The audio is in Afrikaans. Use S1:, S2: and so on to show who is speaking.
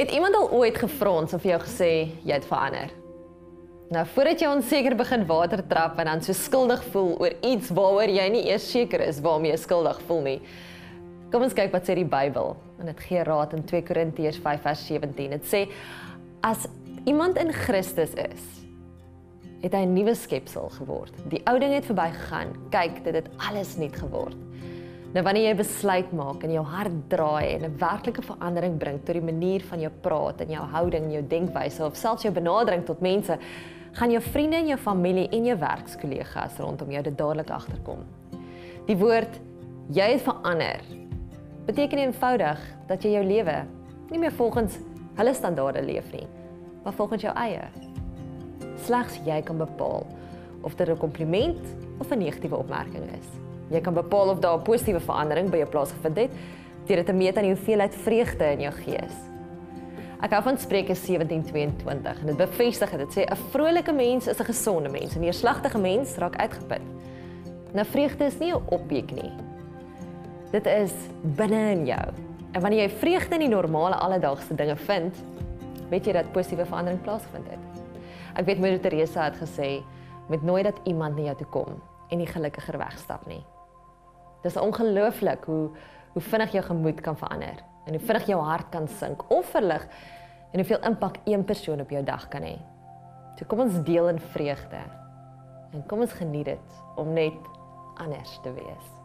S1: Het iemand al ooit gefrons of jou gesê jy het verander? Nou voordat jy onseker begin water trap en dan so skuldig voel oor iets waaroor jy nie eers seker is waarom jy skuldig voel nie. Kom ons kyk wat sê die Bybel. En dit gee raad in 2 Korintiërs 5:17. Dit sê as iemand in Christus is, het hy 'n nuwe skepsel geword. Die ou ding het verbygegaan. Kyk, dit het alles nuut geword. Nou wanneer jy besluit maak en jou hart draai en 'n werklike verandering bring tot die manier van jou praat en jou houding en jou denkwyse of selfs jou benadering tot mense, gaan jou vriende en jou familie en jou werkskollegas rondom jou dit dadelik agterkom. Die woord jy het verander beteken eenvoudig dat jy jou lewe nie meer volgens hulle standaarde leef nie, maar volgens jou eie. Slegs jy kan bepaal of dit 'n kompliment of 'n negatiewe opmerking is. Jy kan bepaal of daar 'n positiewe verandering by jou plaasgevind het deur dit te meet aan die hoeveelheid vreugde in jou gees. Ek hou van Spreuke 17:22 en dit bevestig dit. Dit sê 'n vrolike mens is 'n gesonde mens en 'n neerslagtige mens raak uitgeput. Nou vreugde is nie 'n objek nie. Dit is binne in jou. En wanneer jy vreugde in die normale alledaagse dinge vind, weet jy dat positiewe verandering plaasgevind het. Ek weet Moeder Teresa het gesê, "Met nooit dat iemand na jou toe kom en nie gelukkiger wegstap nie." Dis ongelooflik hoe hoe vinnig jou gemoed kan verander en hoe vinnig jou hart kan sink of verlig en hoeveel impak een persoon op jou dag kan hê. So kom ons deel in vreugde. En kom ons geniet dit om net anders te wees.